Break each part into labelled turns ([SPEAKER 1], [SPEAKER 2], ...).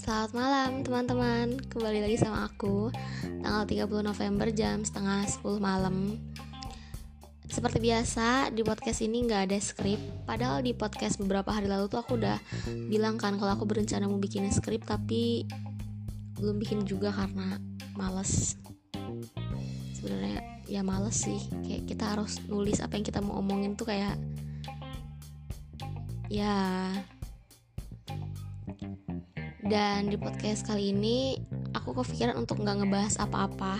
[SPEAKER 1] Selamat malam teman-teman. Kembali lagi sama aku. Tanggal 30 November jam setengah 10 malam. Seperti biasa di podcast ini gak ada skrip. Padahal di podcast beberapa hari lalu tuh aku udah bilang kan Kalau aku berencana mau bikin skrip Tapi belum bikin juga karena males. Sebenarnya ya males sih. Kayak kita harus nulis apa yang kita mau omongin tuh kayak Ya. Dan di podcast kali ini aku kepikiran untuk nggak ngebahas apa-apa.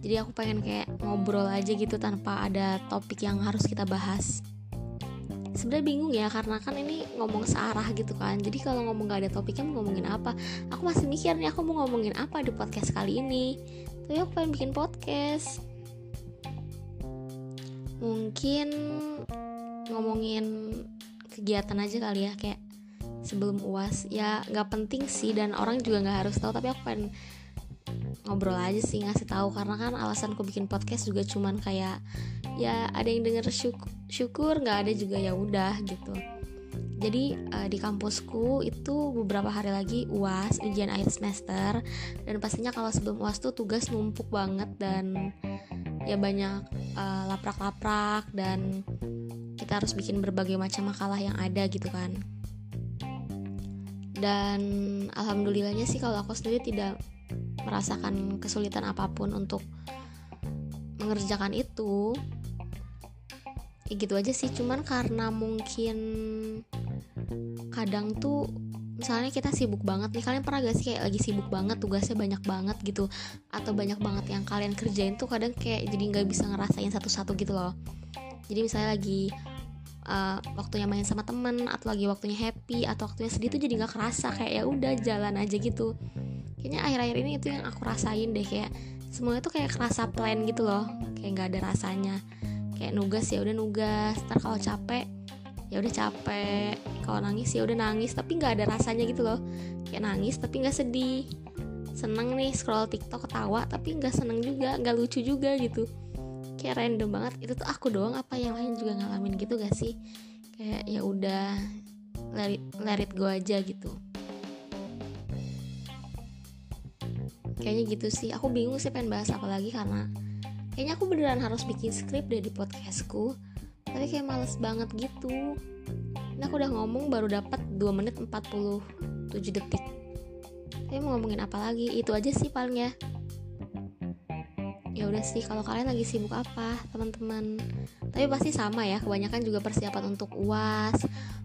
[SPEAKER 1] Jadi aku pengen kayak ngobrol aja gitu tanpa ada topik yang harus kita bahas. Sebenarnya bingung ya karena kan ini ngomong searah gitu kan. Jadi kalau ngomong gak ada topiknya mau ngomongin apa? Aku masih mikir nih aku mau ngomongin apa di podcast kali ini. Tapi aku pengen bikin podcast mungkin ngomongin kegiatan aja kali ya kayak sebelum uas ya nggak penting sih dan orang juga nggak harus tahu tapi aku pengen ngobrol aja sih ngasih tahu. Karena kan alasanku bikin podcast juga cuman kayak ya ada yang denger syukur syukur nggak ada juga ya udah gitu. Jadi uh, di kampusku itu beberapa hari lagi uas ujian akhir semester. Dan pastinya kalau sebelum uas tuh tugas numpuk banget dan ya banyak uh, laprak-laprak dan kita harus bikin berbagai macam makalah yang ada gitu kan. Dan alhamdulillahnya sih kalau aku sendiri tidak merasakan kesulitan apa pun untuk mengerjakan itu. Ya gitu aja sih. Cuman karena mungkin kadang tuh misalnya kita sibuk banget nih kalian pernah gak sih kayak lagi sibuk banget tugasnya banyak banget gitu atau banyak banget yang kalian kerjain tuh kadang kayak jadi nggak bisa ngerasain satu-satu gitu loh. Jadi misalnya lagi uh, waktunya main sama temen atau lagi waktunya happy atau waktunya sedih tuh jadi nggak kerasa kayak ya udah jalan aja gitu. Kayaknya akhir-akhir ini itu yang aku rasain deh kayak semuanya tuh kayak kerasa plan gitu loh kayak nggak ada rasanya. Kayak nugas ya udah nugas ntar kalau capek ya udah capek. Kalau nangis ya udah nangis tapi nggak ada rasanya gitu loh. Kayak nangis tapi nggak sedih. Seneng nih scroll tiktok ketawa tapi nggak seneng juga nggak lucu juga gitu. Kayak random banget. Itu tuh aku doang apa yang lain juga ngalamin gitu gak sih? Kayak ya udah let it, let it go aja gitu. Kayaknya gitu sih. Aku bingung sih pengen bahas apa lagi karena kayaknya aku beneran harus bikin skrip deh di podcastku tapi kayak males banget gitu. Ini aku udah ngomong baru dapat 2 menit 47 detik. Tapi mau ngomongin apa lagi? Itu aja sih paling ya. Ya udah sih kalau kalian lagi sibuk apa teman-teman? Tapi pasti sama ya kebanyakan juga persiapan untuk uas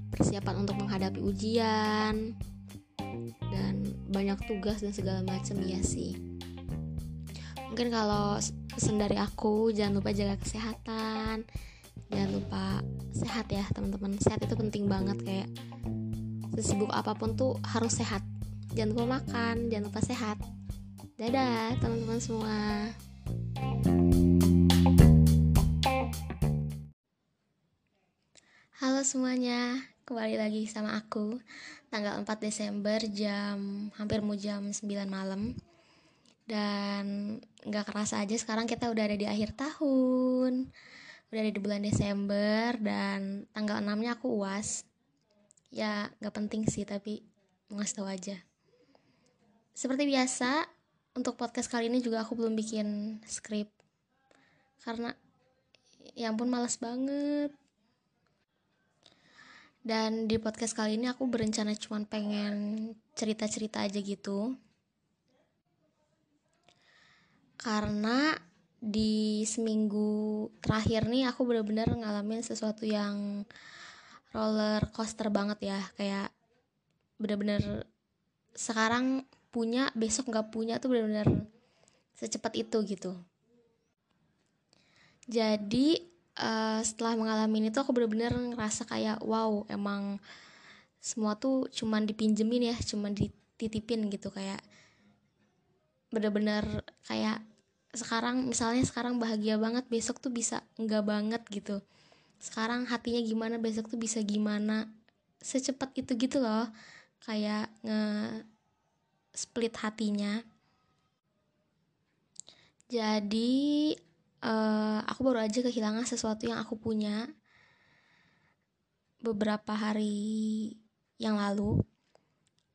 [SPEAKER 1] persiapan untuk menghadapi ujian dan banyak tugas dan segala macam ya sih. Mungkin kalau pesan dari aku jangan lupa jaga kesehatan jangan lupa sehat ya teman-teman. Sehat itu penting banget kayak sesibuk apa pun tuh harus sehat. Jangan lupa makan jangan lupa sehat. Dadah teman-teman semua. Halo semuanya, kembali lagi sama aku. Tanggal 4 Desember jam hampir mau jam 9 malam. Dan gak kerasa aja sekarang kita udah ada di akhir tahun Udah ada di bulan Desember dan tanggal 6 nya aku uas Ya gak penting sih tapi ngasih tau aja. Seperti biasa, untuk podcast kali ini juga aku belum bikin skrip. Karena ya ampun males banget. Dan di podcast kali ini aku berencana cuma pengen cerita-cerita aja gitu. Karena di seminggu terakhir nih aku bener-bener ngalamin sesuatu yang roller coaster banget ya. Kayak bener-bener sekarang punya besok nggak punya tuh bener-bener secepat itu gitu. Jadi uh, setelah mengalami itu aku bener-bener ngerasa kayak wow emang semua tuh cuman dipinjemin ya cuman dititipin gitu. Kayak bener-bener kayak sekarang misalnya sekarang bahagia banget besok tuh bisa enggak banget gitu. Sekarang hatinya gimana besok tuh bisa gimana? Secepat itu gitu loh. Kayak nge split hatinya. Jadi uh, aku baru aja kehilangan sesuatu yang aku punya beberapa hari yang lalu.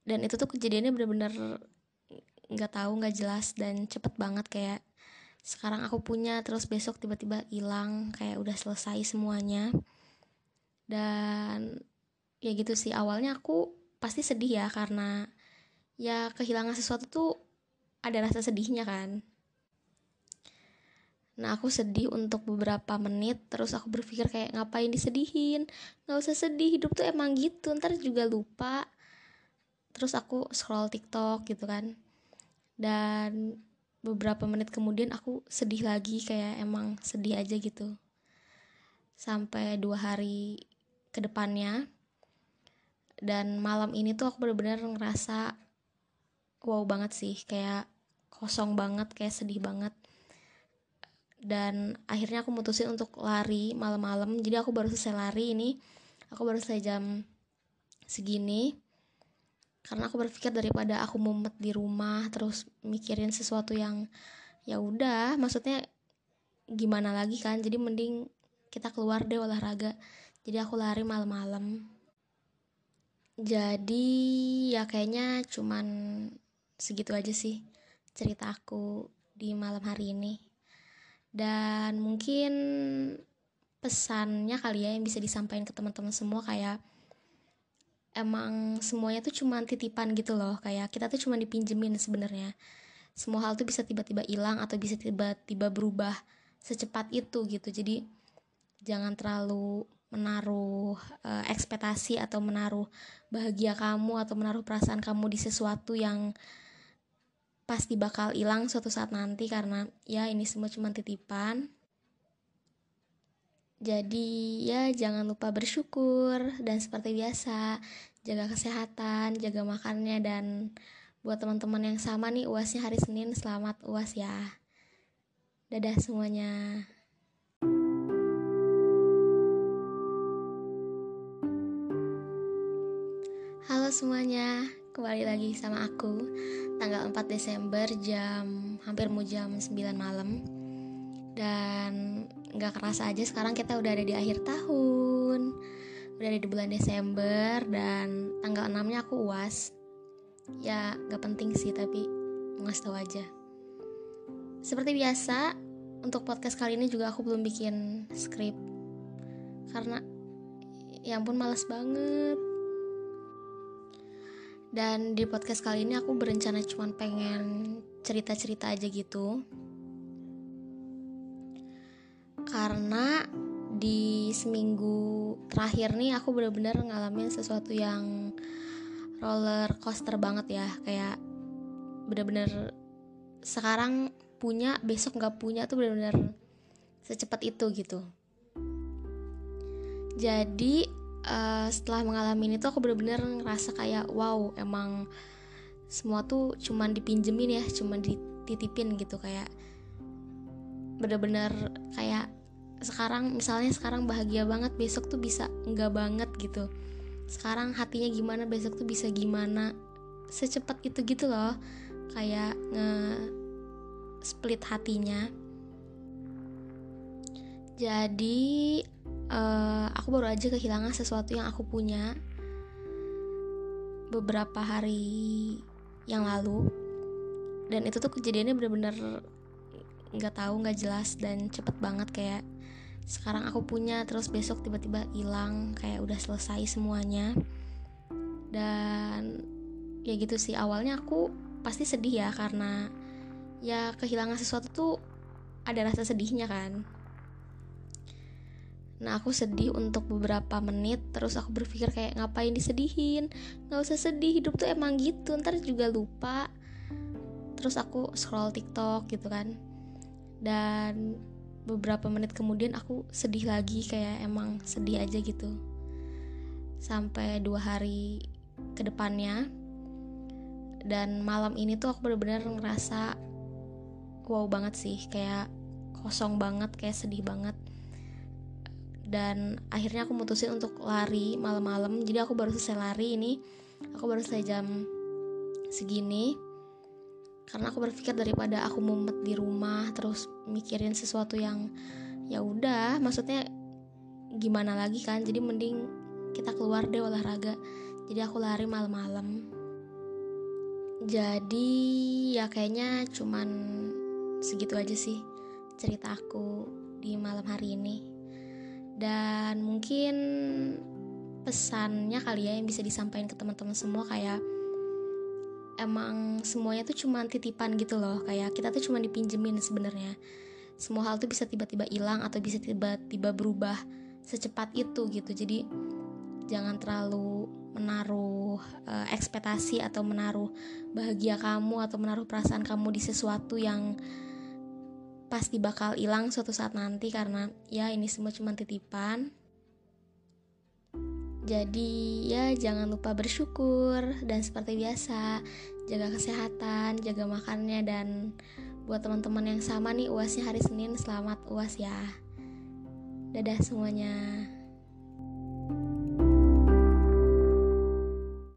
[SPEAKER 1] Dan itu tuh kejadiannya bener-bener nggak tahu nggak jelas dan cepet banget kayak sekarang aku punya terus besok tiba-tiba hilang kayak udah selesai semuanya. Dan ya gitu sih awalnya aku pasti sedih ya karena ya kehilangan sesuatu tuh ada rasa sedihnya kan. Nah aku sedih untuk beberapa menit Terus aku berpikir kayak ngapain disedihin? Gak usah sedih hidup tuh emang gitu Ntar juga lupa. Terus aku scroll tiktok gitu kan. Dan beberapa menit kemudian aku sedih lagi Kayak emang sedih aja gitu. Sampai dua hari ke depannya. Dan malam ini tuh aku bener-bener ngerasa Wow banget sih Kayak kosong banget Kayak sedih banget. Dan akhirnya aku mutusin untuk lari malam-malam. Jadi aku baru selesai lari ini aku baru selesai jam segini karena aku berpikir daripada aku mumet di rumah terus mikirin sesuatu yang ya udah maksudnya gimana lagi kan? Jadi mending kita keluar deh olahraga. Jadi aku lari malam-malam. Jadi ya kayaknya cuman segitu aja sih cerita aku di malam hari ini. Dan mungkin pesannya kali ya yang bisa disampaikan ke teman-teman semua kayak emang semuanya tuh cuma titipan gitu loh. Kayak kita tuh cuma dipinjemin sebenarnya. Semua hal tuh bisa tiba-tiba hilang atau bisa tiba-tiba berubah secepat itu gitu. Jadi jangan terlalu menaruh uh, ekspektasi atau menaruh bahagia kamu atau menaruh perasaan kamu di sesuatu yang pasti bakal hilang suatu saat nanti. Karena ya ini semua cuma titipan jadi ya jangan lupa bersyukur dan seperti biasa jaga kesehatan, jaga makannya dan buat teman-teman yang sama nih uasnya hari Senin selamat uas ya. Dadah semuanya. Halo semuanya, kembali lagi sama aku tanggal 4 Desember jam hampir mau jam 9 malam dan nggak kerasa aja sekarang kita udah ada di akhir tahun. Udah ada di bulan Desember dan tanggal 6 nya aku uas ya nggak penting sih tapi mau ngasih tau aja. Seperti biasa untuk podcast kali ini juga aku belum bikin skrip. Karena ya ampun males banget. Dan di podcast kali ini aku berencana cuma pengen cerita-cerita aja gitu. Karena di seminggu terakhir nih aku bener-bener ngalamin sesuatu yang roller coaster banget ya. Kayak bener-bener sekarang punya, besok nggak punya tuh bener-bener secepat itu gitu. Jadi uh, setelah mengalami itu aku bener-bener ngerasa kayak wow emang semua tuh cuman dipinjemin ya cuman dititipin gitu kayak bener-bener kayak sekarang misalnya sekarang bahagia banget besok tuh bisa enggak banget gitu. Sekarang hatinya gimana besok tuh bisa gimana? Secepat itu gitu loh. Kayak nge split hatinya. Jadi uh, aku baru aja kehilangan sesuatu yang aku punya beberapa hari yang lalu. Dan itu tuh kejadiannya bener-bener nggak tahu nggak jelas dan cepet banget kayak sekarang aku punya terus besok tiba-tiba hilang kayak udah selesai semuanya. Dan ya gitu sih awalnya aku pasti sedih ya karena ya kehilangan sesuatu tuh ada rasa sedihnya kan. Nah aku sedih untuk beberapa menit Terus aku berpikir kayak ngapain disedihin? Gak usah sedih hidup tuh emang gitu. Ntar juga lupa. Terus aku scroll tiktok gitu kan. Dan beberapa menit kemudian aku sedih lagi Kayak emang sedih aja gitu. Sampai dua hari ke depannya. Dan malam ini tuh aku bener-bener ngerasa Wow banget sih Kayak kosong banget Kayak sedih banget. Dan akhirnya aku mutusin untuk lari malam-malam. Jadi aku baru selesai lari ini aku baru selesai jam segini karena aku berpikir daripada aku mumet di rumah terus mikirin sesuatu yang ya udah maksudnya gimana lagi kan? Jadi mending kita keluar deh olahraga. Jadi aku lari malam-malam. Jadi ya kayaknya cuman segitu aja sih cerita aku di malam hari ini. Dan mungkin pesannya kali ya yang bisa disampaikan ke teman-teman semua kayak emang semuanya tuh cuma titipan gitu loh. Kayak kita tuh cuma dipinjemin sebenarnya. Semua hal tuh bisa tiba-tiba hilang atau bisa tiba-tiba berubah secepat itu gitu. Jadi jangan terlalu menaruh uh, ekspektasi atau menaruh bahagia kamu atau menaruh perasaan kamu di sesuatu yang pasti bakal hilang suatu saat nanti karena ya ini semua cuma titipan. Jadi ya jangan lupa bersyukur dan seperti biasa jaga kesehatan, jaga makannya dan buat teman-teman yang sama nih uasnya hari Senin selamat uas ya. Dadah semuanya.